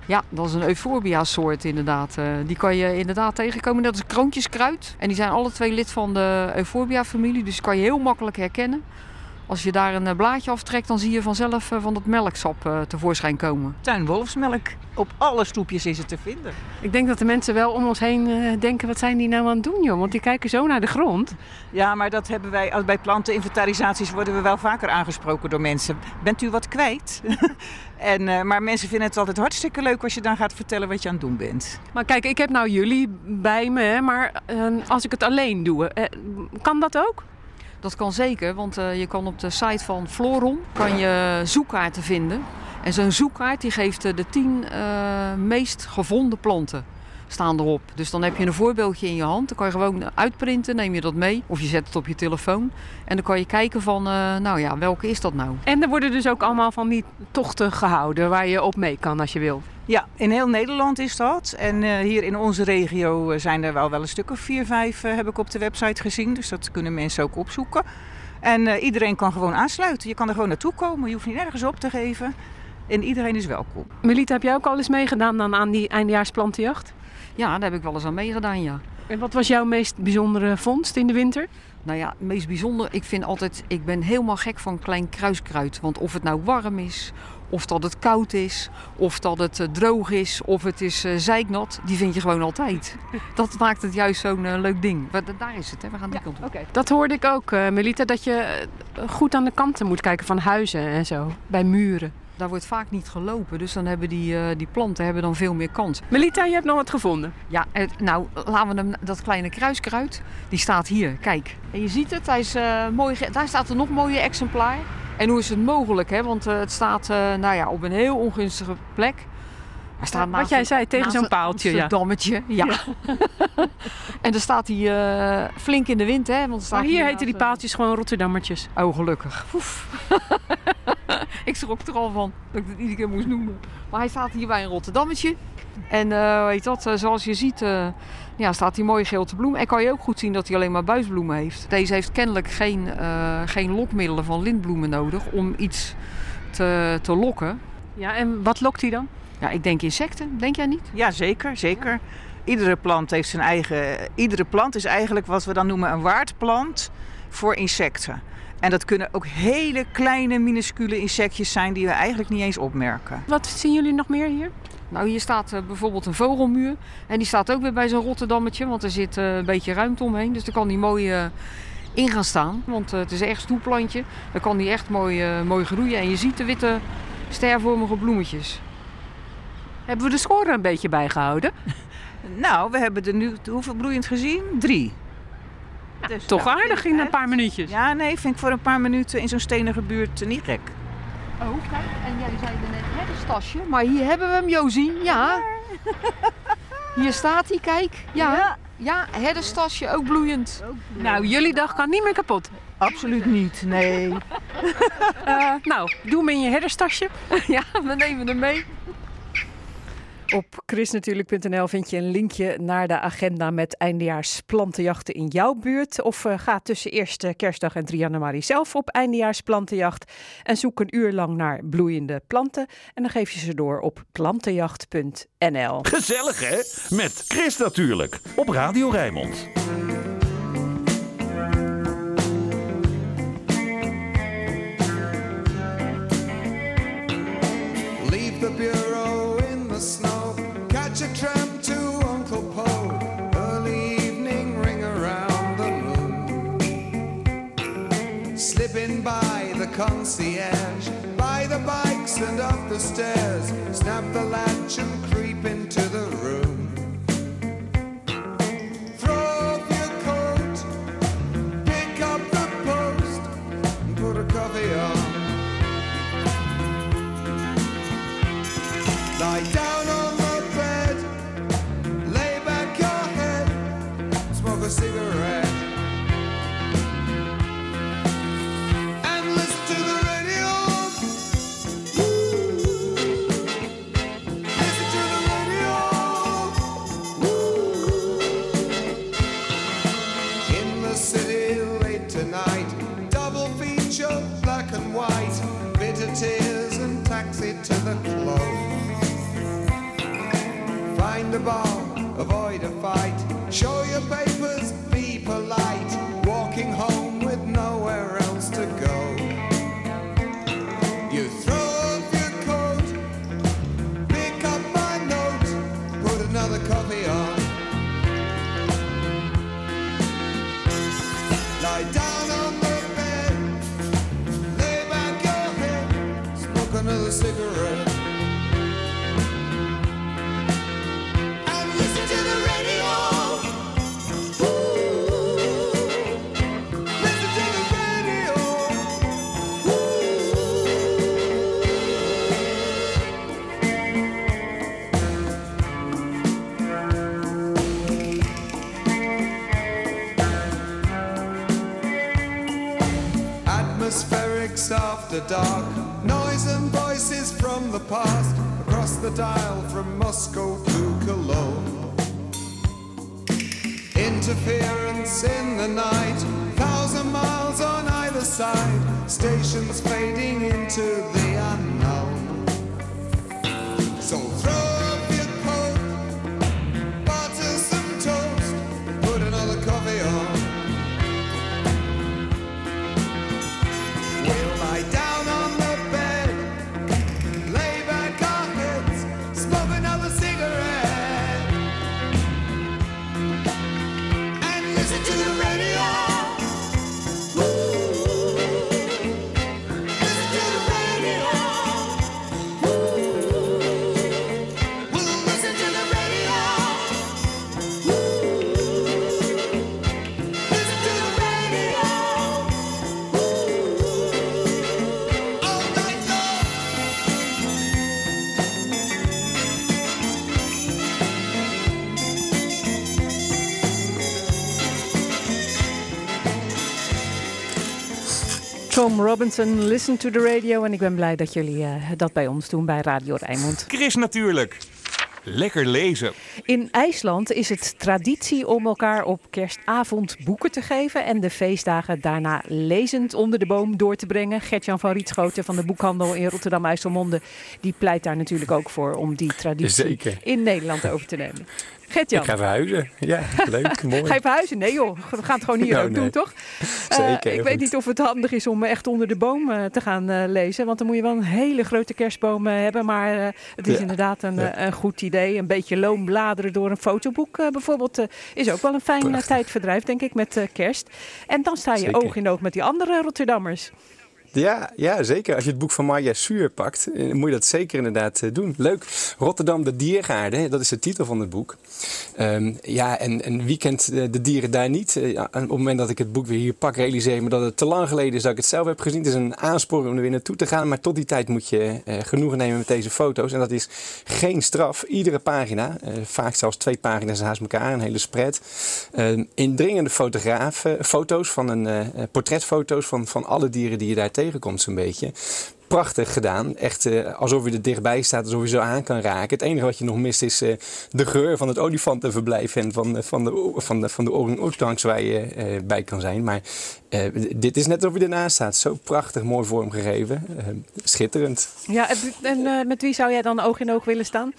Ja, dat is een euphorbia soort inderdaad. Die kan je inderdaad tegenkomen. Dat is kroontjeskruid. En die zijn alle twee lid van de euphorbia familie. Dus die kan je heel makkelijk herkennen. Als je daar een eh, blaadje aftrekt, dan zie je vanzelf eh, van dat melksap eh, tevoorschijn komen. Tuinwolfsmelk. Op alle stoepjes is het te vinden. Ik denk dat de mensen wel om ons heen denken, wat zijn die nou aan het doen joh? Want die kijken zo naar de grond. Ja, maar dat hebben wij, als bij planteninventarisaties worden we wel vaker aangesproken door mensen. Bent u wat kwijt? en, eh, maar mensen vinden het altijd hartstikke leuk als je dan gaat vertellen wat je aan het doen bent. Maar kijk, ik heb nou jullie bij me, hè, maar eh, als ik het alleen doe, kan dat ook? Dat kan zeker, want eh, je kan op de site van Floron kan je zoekkaarten vinden. En zo'n zoekkaart die geeft eh, de tien eh, meest gevonden planten staan erop. Dus dan heb je een voorbeeldje in je hand. Dan kan je gewoon uitprinten, neem je dat mee. Of je zet het op je telefoon. En dan kan je kijken van, eh, nou ja, welke is dat nou? En er worden dus ook allemaal van die tochten gehouden waar je op mee kan als je wil. Ja, in heel Nederland is dat. En eh, hier in onze regio eh, zijn er wel, wel een stuk of vier, vijf eh, heb ik op de website gezien. Dus dat kunnen mensen ook opzoeken. En eh, iedereen kan gewoon aansluiten. Je kan er gewoon naartoe komen. Je hoeft niet nergens op te geven. En iedereen is welkom. Melita, heb jij ook al eens meegedaan dan aan die eindejaarsplantenjacht? Ja, daar heb ik wel eens aan meegedaan, ja. En wat was jouw meest bijzondere vondst in de winter? Nou ja, het meest bijzonder, ik vind altijd, ik ben helemaal gek van klein kruiskruid. Want of het nou warm is, of dat het koud is, of dat het eh, droog is, of het is eh, zeiknat, die vind je gewoon altijd. Dat maakt het juist zo'n eh, leuk ding. Maar da- daar is het, hè. we gaan die kant op. Dat hoorde ik ook, Melita, dat je goed aan de kanten moet kijken van huizen en zo, bij muren. Daar wordt vaak niet gelopen, dus dan hebben die, eh, die planten hebben dan veel meer kans. Melita, je hebt nog wat gevonden. Ja, het- nou laten we hem, dat kleine kruiskruid, die staat hier. Kijk, en je ziet het, hij is, eh, mooi, daar staat er nog een mooie exemplaar. En hoe is het mogelijk, hè? want eh, het staat nou ja, op een heel ongunstige plek. Hij staat Wat naast jij een- zei, tegen zo'n een paaltje, ja. Amsterdammetje, ja. en dan staat hij eh, flink in de wind, hè? Want er staat Maar hier heten die paaltjes gewoon Rotterdammertjes. Oh, gelukkig. Ik schrok er al van dat ik het iedere keer moest noemen. Maar hij staat hier bij een Rotterdammetje. En eh weet dat, eh, zoals je ziet, ja, staat hij mooi geel te bloemen. En kan je ook goed zien dat hij alleen maar buisbloemen heeft. Deze heeft kennelijk geen, geen lokmiddelen van lintbloemen nodig om iets te, te lokken. Ja, en wat lokt hij dan? Ja, ik denk insecten. Denk jij niet? Ja, zeker, zeker. Iedere plant heeft zijn eigen. Iedere plant is eigenlijk wat we dan noemen een waardplant voor insecten. En dat kunnen ook hele kleine, minuscule insectjes zijn die we eigenlijk niet eens opmerken. Wat zien jullie nog meer hier? Nou, hier staat eh, bijvoorbeeld een vogelmuur. En die staat ook weer bij zo'n Rotterdammetje, want er zit eh, een beetje ruimte omheen. Dus daar kan die mooi eh, in gaan staan. Want het is echt stoelplantje. Dan kan die echt mooi, mooi groeien. En je ziet de witte stervormige bloemetjes. Hebben we de score een beetje bijgehouden? Nou, we hebben er nu hoeveel bloeiend gezien? Drie. Dus, toch nou, aardig in een paar minuutjes. Ja, nee, vind ik voor een paar minuten in zo'n stenige buurt eh, niet gek. Oh, kijk. En jij zei er net herderstasje. Maar hier hebben we hem, Josien. Ja. Hier staat hij, kijk. Ja. Ja, herderstasje, ook bloeiend. Nou, jullie dag kan niet meer kapot. Absoluut niet, nee. Eh, nou, doe hem in je herderstasje. ja, we nemen hem mee. Op chrisnatuurlijk.nl vind je een linkje naar de agenda met eindejaarsplantenjachten in jouw buurt. Of eh, ga tussen eerste kerstdag en 3 januari zelf op eindejaarsplantenjacht. En zoek een uur lang naar bloeiende planten. En dan geef je ze door op plantenjacht.nl. Gezellig hè? Met Chris natuurlijk. Op Radio Rijnmond. Leave the Catch a tram to Uncle Poe. Early evening ring around the loom. Slipping by the concierge. By the bikes and up the stairs. Snap the latch and creep into the room. After dark. Noise and voices from the past. Across the dial from Moscow to Cologne. Interference in the night. Thousand miles on either side. Stations fading into the unknown. Robinson, Listen to the Radio. En ik ben blij dat jullie eh, dat bij ons doen bij Radio Rijnmond. Chris natuurlijk. Lekker lezen. In IJsland is het traditie om elkaar op kerstavond boeken te geven en de feestdagen daarna lezend onder de boom door te brengen. Gertjan van Rietschoten van de boekhandel in Rotterdam-IJsselmonde, die pleit daar natuurlijk ook voor om die traditie Zeker. in Nederland over te nemen. Gertjan. Ik ga verhuizen. Ja, leuk, mooi. Ga je verhuizen? Nee joh, we gaan het gewoon hier Nou, ook nee. doen, toch? Eh, Zeker, ik heel weet goed. niet of het handig is om echt onder de boom eh, te gaan eh, lezen. Want dan moet je wel een hele grote kerstboom eh, hebben. Maar eh, het is Ja, inderdaad een, ja. eh, een goed idee. Een beetje loom bladeren door een fotoboek eh, bijvoorbeeld. eh, is ook wel een fijn eh, tijdverdrijf, denk ik, met eh, kerst. En dan sta je Zeker. oog in oog met die andere Rotterdammers. Ja, ja, zeker. Als je het boek van Marja Suur pakt, eh, moet je dat zeker inderdaad eh, doen. Leuk. Rotterdam, de diergaarde, dat is de titel van het boek. Ehm, ja, en, en wie kent eh, de dieren daar niet? Op het moment dat ik het boek weer hier pak, realiseer ik me dat het te lang geleden is dat ik het zelf heb gezien. Het is een aansporing om er weer naartoe te gaan. Maar tot die tijd moet je eh, genoegen nemen met deze foto's. En dat is geen straf. Iedere pagina, vaak zelfs twee pagina's naast elkaar, een hele spread. Ehm, indringende fotografen, foto's van een portretfoto's van, van alle dieren die je daar tegenkomt, zo'n beetje. Prachtig gedaan. Echt eh, alsof je er dichtbij staat, alsof je zo aan kan raken. Het enige wat je nog mist is eh, de geur van het olifantenverblijf en van, de- van de, van de, van de orang-oetangs waar je eh, bij kan zijn. Maar eh, dit is net alsof je ernaast staat. Zo prachtig mooi vormgegeven. Eh, schitterend. Ja, en- eh, met wie zou jij dan oog in oog willen staan?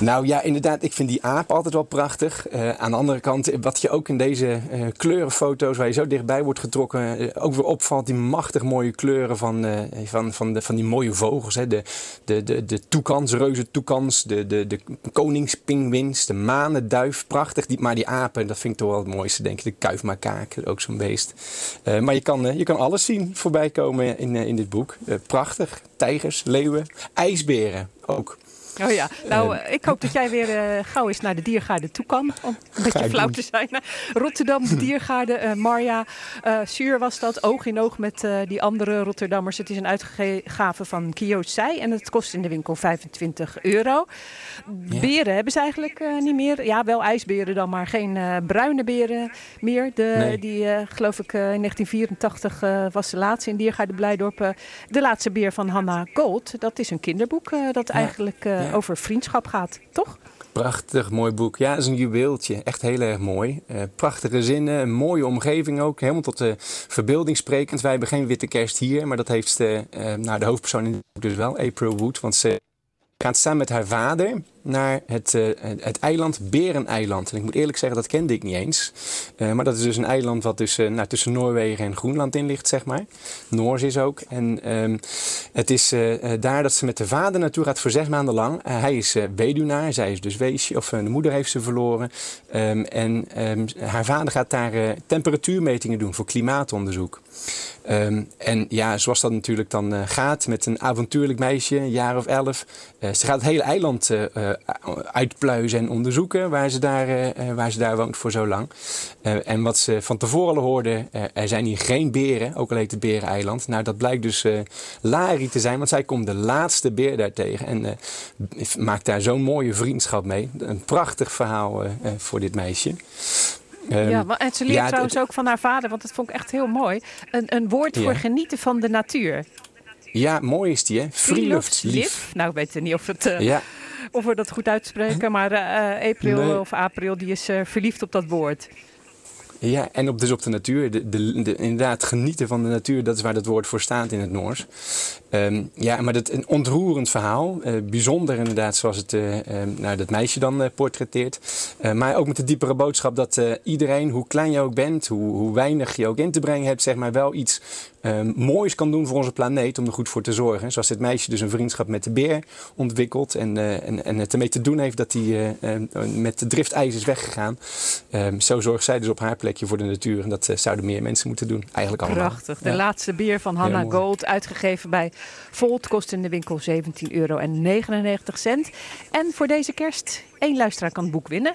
Nou ja, inderdaad, ik vind die aap altijd wel prachtig. Eh, aan de andere kant, wat je ook in deze eh, kleurenfoto's, waar je zo dichtbij wordt getrokken, eh, ook weer opvalt, die machtig mooie kleuren van, eh, van, van, de, van die mooie vogels. Hè. De, de, de, de toekans, reuze toekans, de, de, de koningspingwins, de manenduif, prachtig. Maar die apen, dat vind ik toch wel het mooiste, denk ik. De kuifmakaak, ook zo'n beest. Eh, maar je kan, eh, je kan alles zien voorbij komen in, eh, in dit boek. Eh, prachtig. Tijgers, leeuwen, ijsberen ook. Oh ja, nou, Ehm. eh, ik hoop dat jij weer eh, gauw eens naar de diergaarde toe kan. Om een beetje flauw doen. te zijn. Rotterdam, de diergaarde. eh, Marja Suur was dat. Oog in oog met die andere Rotterdammers. Het is een uitgave van Kioosai. En het kost in de winkel 25 euro. Beren hebben ze eigenlijk niet meer. Ja, wel ijsberen dan, maar geen bruine beren meer. De, Nee. Die, geloof ik, in 1984 eh, was de laatste in Diergaarde Blijdorp. de laatste beer van Hannah Gold. Dat is een kinderboek dat eigenlijk Ja. over vriendschap gaat, toch? Prachtig mooi boek. Ja, het is een juweeltje. Echt heel erg mooi. Eh, prachtige zinnen, een mooie omgeving ook. Helemaal tot de verbeelding sprekend. Wij hebben geen witte kerst hier, maar dat heeft de, eh, nou, de hoofdpersoon in het boek dus wel, April Wood. Want ze gaat samen met haar vader naar het, eh, het- eiland Bereneiland. En ik moet eerlijk zeggen, dat kende ik niet eens. Eh, maar dat is dus een eiland wat tussen, nou, tussen Noorwegen en Groenland in ligt, zeg maar. Noors is ook. En ehm, het is daar dat ze met de vader naartoe gaat voor zes maanden lang. Hij is weduwnaar, zij is dus weesje, of de moeder heeft ze verloren. Ehm, en ehm, haar vader gaat daar temperatuurmetingen doen voor klimaatonderzoek. En ja, zoals dat natuurlijk dan gaat met een avontuurlijk meisje, een jaar of elf. ze gaat het hele eiland eh, uitpluizen en onderzoeken waar ze, daar, eh, eh, waar ze daar woont voor zo lang. Eh, en wat ze van tevoren al hoorden, eh, er zijn hier geen beren, ook al heet het Bereneiland. Nou, dat blijkt dus eh Lari te zijn, want zij komt de laatste beer daar tegen. En eh, maakt daar zo'n mooie vriendschap mee. Een prachtig verhaal eh, eh, voor dit meisje. Ehm, ja, en ze leert ja, trouwens ook van haar vader, want dat vond ik echt heel mooi. Een, een woord voor Ja. genieten van de natuur. Ja, mooi is die, hè? Freeluftslief. Nou, ik weet niet of, het, eh, Ja. Of we dat goed uitspreken, maar eh April Nee. of April die is eh, verliefd op dat woord. Ja, en op, dus op de natuur. De, de, de- inderdaad, genieten van de natuur, dat is waar dat woord voor staat in het Noors. Ehm, ja, maar dat een ontroerend verhaal. eh, bijzonder inderdaad, zoals het eh, eh, nou, dat meisje dan eh, portretteert. Maar ook met de diepere boodschap dat iedereen, hoe klein je ook bent, hoe, hoe weinig je ook in te brengen hebt, zeg maar wel iets eh, moois kan doen voor onze planeet om er goed voor te zorgen. Zoals dit meisje dus een vriendschap met de beer ontwikkelt en, en, en het ermee te doen heeft dat hij met de driftijs is weggegaan. Ehm, zo zorgt zij dus op haar plekje voor de natuur. En dat zouden meer mensen moeten doen. Eigenlijk allemaal. Prachtig. De Ja. laatste bier van Hannah. Gold, uitgegeven bij Volt, kost in de winkel 17,99 euro. En voor deze kerst, één luisteraar kan het boek winnen.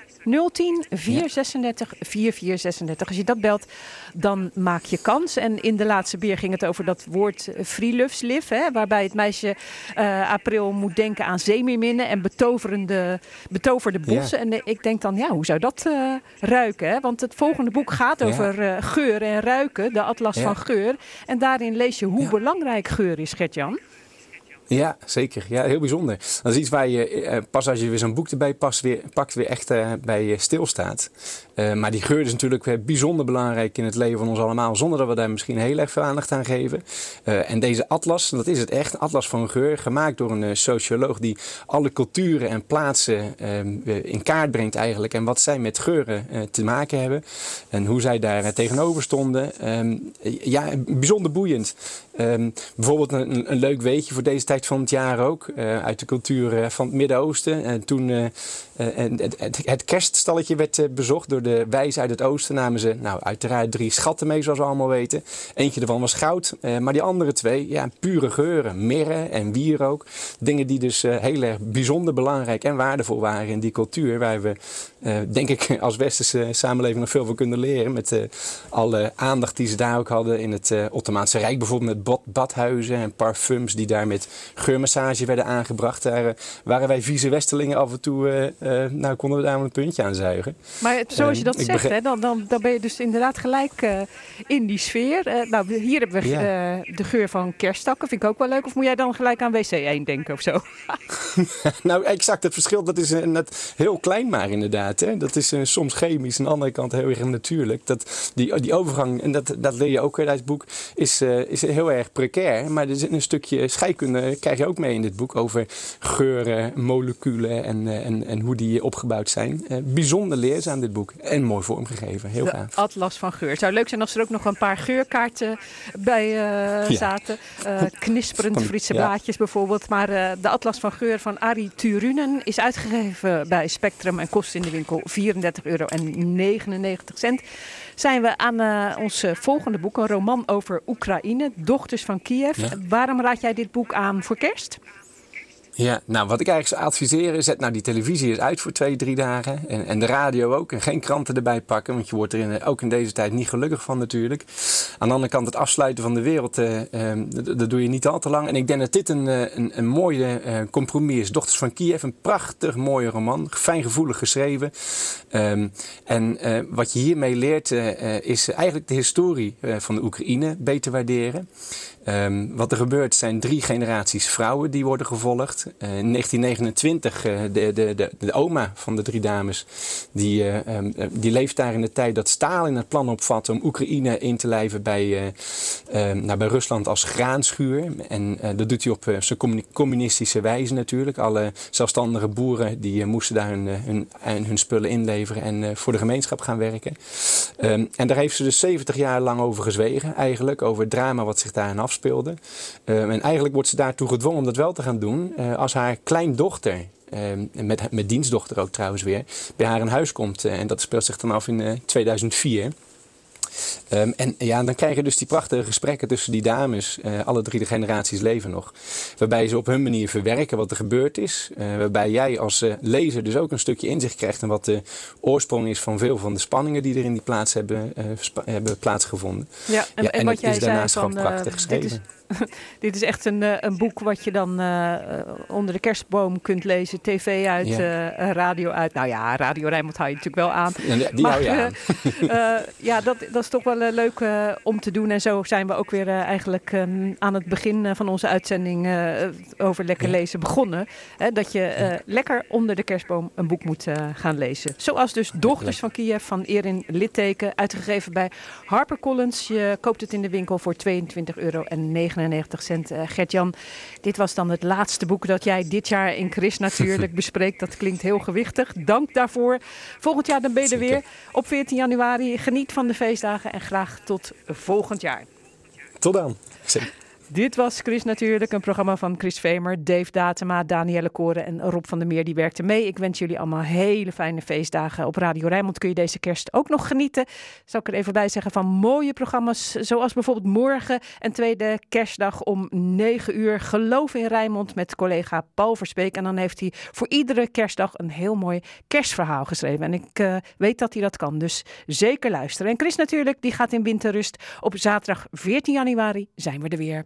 010 436 4436. Als je dat belt, dan maak je kans. En in de laatste bier ging het over dat woord eh, freeluftsliv, hè, waarbij het meisje eh, april moet denken aan zeemeerminnen en betoverende, betoverde Ja. bossen. En eh, ik denk dan, ja, hoe zou dat ruiken? Hè? Want het volgende boek gaat Ja. over geur en ruiken, de atlas Ja. van geur. En daarin lees je hoe belangrijk geur is, Ja, zeker. Ja, heel bijzonder. Dat is iets waar je eh, pas als je weer zo'n boek erbij past, weer, pakt, weer echt eh, bij eh, stilstaat. Eh, maar die geur is natuurlijk weer bijzonder belangrijk in het leven van ons allemaal, zonder dat we daar misschien heel erg veel aandacht aan geven. Eh, en deze atlas, dat is het echt, atlas van geur, gemaakt door een eh, socioloog die alle culturen en plaatsen eh, in kaart brengt eigenlijk. En wat zij met geuren eh, te maken hebben en hoe zij daar eh, tegenover stonden. Ehm, ja, bijzonder boeiend. Ehm, bijvoorbeeld een, een leuk weetje voor deze tijd van het jaar ook. eh, uit de cultuur eh, van het Midden-Oosten. En toen eh, eh, en het, kerststalletje werd eh, bezocht door de wijzen uit het oosten. Namen ze nou, uiteraard drie schatten mee, zoals we allemaal weten. Eentje ervan was goud. eh, maar die andere twee, ja, pure geuren. Mirre en wierook. Dingen die dus eh, heel erg bijzonder belangrijk en waardevol waren in die cultuur. Waar we, eh, denk ik, als westerse samenleving nog veel van kunnen leren. Met eh, alle aandacht die ze daar ook hadden in het eh, Ottomaanse Rijk. Bijvoorbeeld met bad, badhuizen en parfums die daar met geurmassage werden aangebracht. Daar eh, waren wij vieze westerlingen af en toe, eh, eh, nou konden we daar een puntje aan zuigen. Maar het- zoals je Ehm, dat zegt, hè, dan, dan, dan ben je dus inderdaad gelijk eh, in die sfeer. Eh, nou, hier hebben we Ja. eh, de geur van kersttakken. Vind ik ook wel leuk. Of moet jij dan gelijk aan WC1 denken of zo? nou, exact. Het verschil dat is eh, net heel klein maar inderdaad. Hè. Dat is eh, soms chemisch, aan de andere kant heel erg natuurlijk. Dat, die, die overgang, en dat, dat leer je ook weer uit het boek, is, eh, is heel erg precair. Maar er zit een stukje scheikunde, krijg je ook mee in dit boek, over geuren, moleculen en, eh, en, en hoe die opgebouwd zijn. Eh, bijzonder leerzaam dit boek. En mooi vormgegeven. Heel gaaf. atlas van geur. Het zou leuk zijn als er ook nog een paar geurkaarten bij eh, Ja. zaten. Eh, knisperend Friese blaadjes bijvoorbeeld. Maar de atlas van geur van Arie Turunen is uitgegeven bij Spectrum en kost in de winkel 34,99 euro. Zijn we aan ons volgende boek, een roman over Oekraïne, Dochters van Kiev. Ja. Waarom raad jij dit boek aan voor kerst? Ja, nou wat ik eigenlijk zou adviseren, zet nou die televisie eens uit voor twee, drie dagen. En, en de radio ook. En geen kranten erbij pakken, want je wordt er in, ook in deze tijd niet gelukkig van natuurlijk. Aan de andere kant het afsluiten van de wereld, eh, eh, dat, doe je niet al te lang. En ik denk dat dit een, eh, een, een mooie eh, compromis is. Dochters van Kiev, een prachtig mooie roman. Fijngevoelig geschreven. Ehm, en eh, wat je hiermee leert eh, eh, is eigenlijk de historie eh, van de Oekraïne beter waarderen. Ehm, wat er gebeurt zijn drie generaties vrouwen die worden gevolgd. Eh, in 1929, eh, de, de, de, de oma van de drie dames, die, eh, ehm, eh, die leeft daar in de tijd dat Stalin het plan opvat om Oekraïne in te lijven bij, eh, ehm, nou, bij Rusland als graanschuur. En dat doet hij op zijn communi- communistische wijze natuurlijk. Alle zelfstandige boeren die moesten daar hun, hun, spullen inleveren en voor de gemeenschap gaan werken. En daar heeft ze dus 70 jaar lang over gezwegen eigenlijk, over het drama wat zich daarin afspeelde. Ehm, en eigenlijk wordt ze daartoe gedwongen om dat wel te gaan doen eh, als haar kleindochter, ehm, met, met dienstdochter ook trouwens weer, bij haar in huis komt. Eh, en dat speelt zich dan af in eh, 2004. Ehm, en ja, dan krijg je dus die prachtige gesprekken tussen die dames. eh, alle drie de generaties leven nog. Waarbij ze op hun manier verwerken wat er gebeurd is. eh, waarbij jij als eh, lezer dus ook een stukje inzicht krijgt in wat de oorsprong is van veel van de spanningen die er in die plaats hebben, hebben plaatsgevonden. Ja, en, Ja, en, en wat jij is zei daarnaast van gewoon prachtig dit, is, geschreven. dit is echt een, een boek wat je dan onder de kerstboom kunt lezen. TV uit, Ja. radio uit. Nou ja, Radio Rijnmond hou je natuurlijk wel aan. Ja, die hou je aan. ja, dat, dat is toch wel eh, leuk eh, om te doen. En zo zijn we ook weer eh, eigenlijk ehm, aan het begin van onze uitzending over lekker lezen begonnen. Hè, dat je lekker onder de kerstboom een boek moet gaan lezen. Zoals dus Dochters van Kiev van Erin Litteken, uitgegeven bij HarperCollins. Je koopt het in de winkel voor 22,99 euro. Gert-Jan, dit was dan het laatste boek dat jij dit jaar in Chris natuurlijk bespreekt. Dat klinkt heel gewichtig. Dank daarvoor. Volgend jaar dan ben je er weer op 14 januari. Geniet van de feestdagen en graag tot volgend jaar. Tot dan. Dit was Chris Natuurlijk, een programma van Chris Vemer, Dave Datema, Danielle Koren en Rob van der Meer. Die werkten mee. Ik wens jullie allemaal hele fijne feestdagen. Op Radio Rijnmond kun je deze kerst ook nog genieten. Zal ik er even bij zeggen van mooie programma's, zoals bijvoorbeeld morgen en tweede kerstdag om 9 uur. Geloof in Rijnmond met collega Paul Verspeek. En dan heeft hij voor iedere kerstdag een heel mooi kerstverhaal geschreven. En ik eh, weet dat hij dat kan, dus zeker luisteren. En Chris Natuurlijk, die gaat in winterrust. Op zaterdag 14 januari zijn we er weer.